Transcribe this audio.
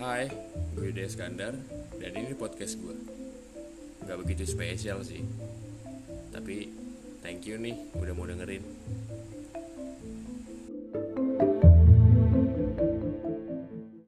Hai, gue Yuda Skandar dan ini podcast gue. Gak begitu spesial sih, tapi thank you nih udah mau dengerin.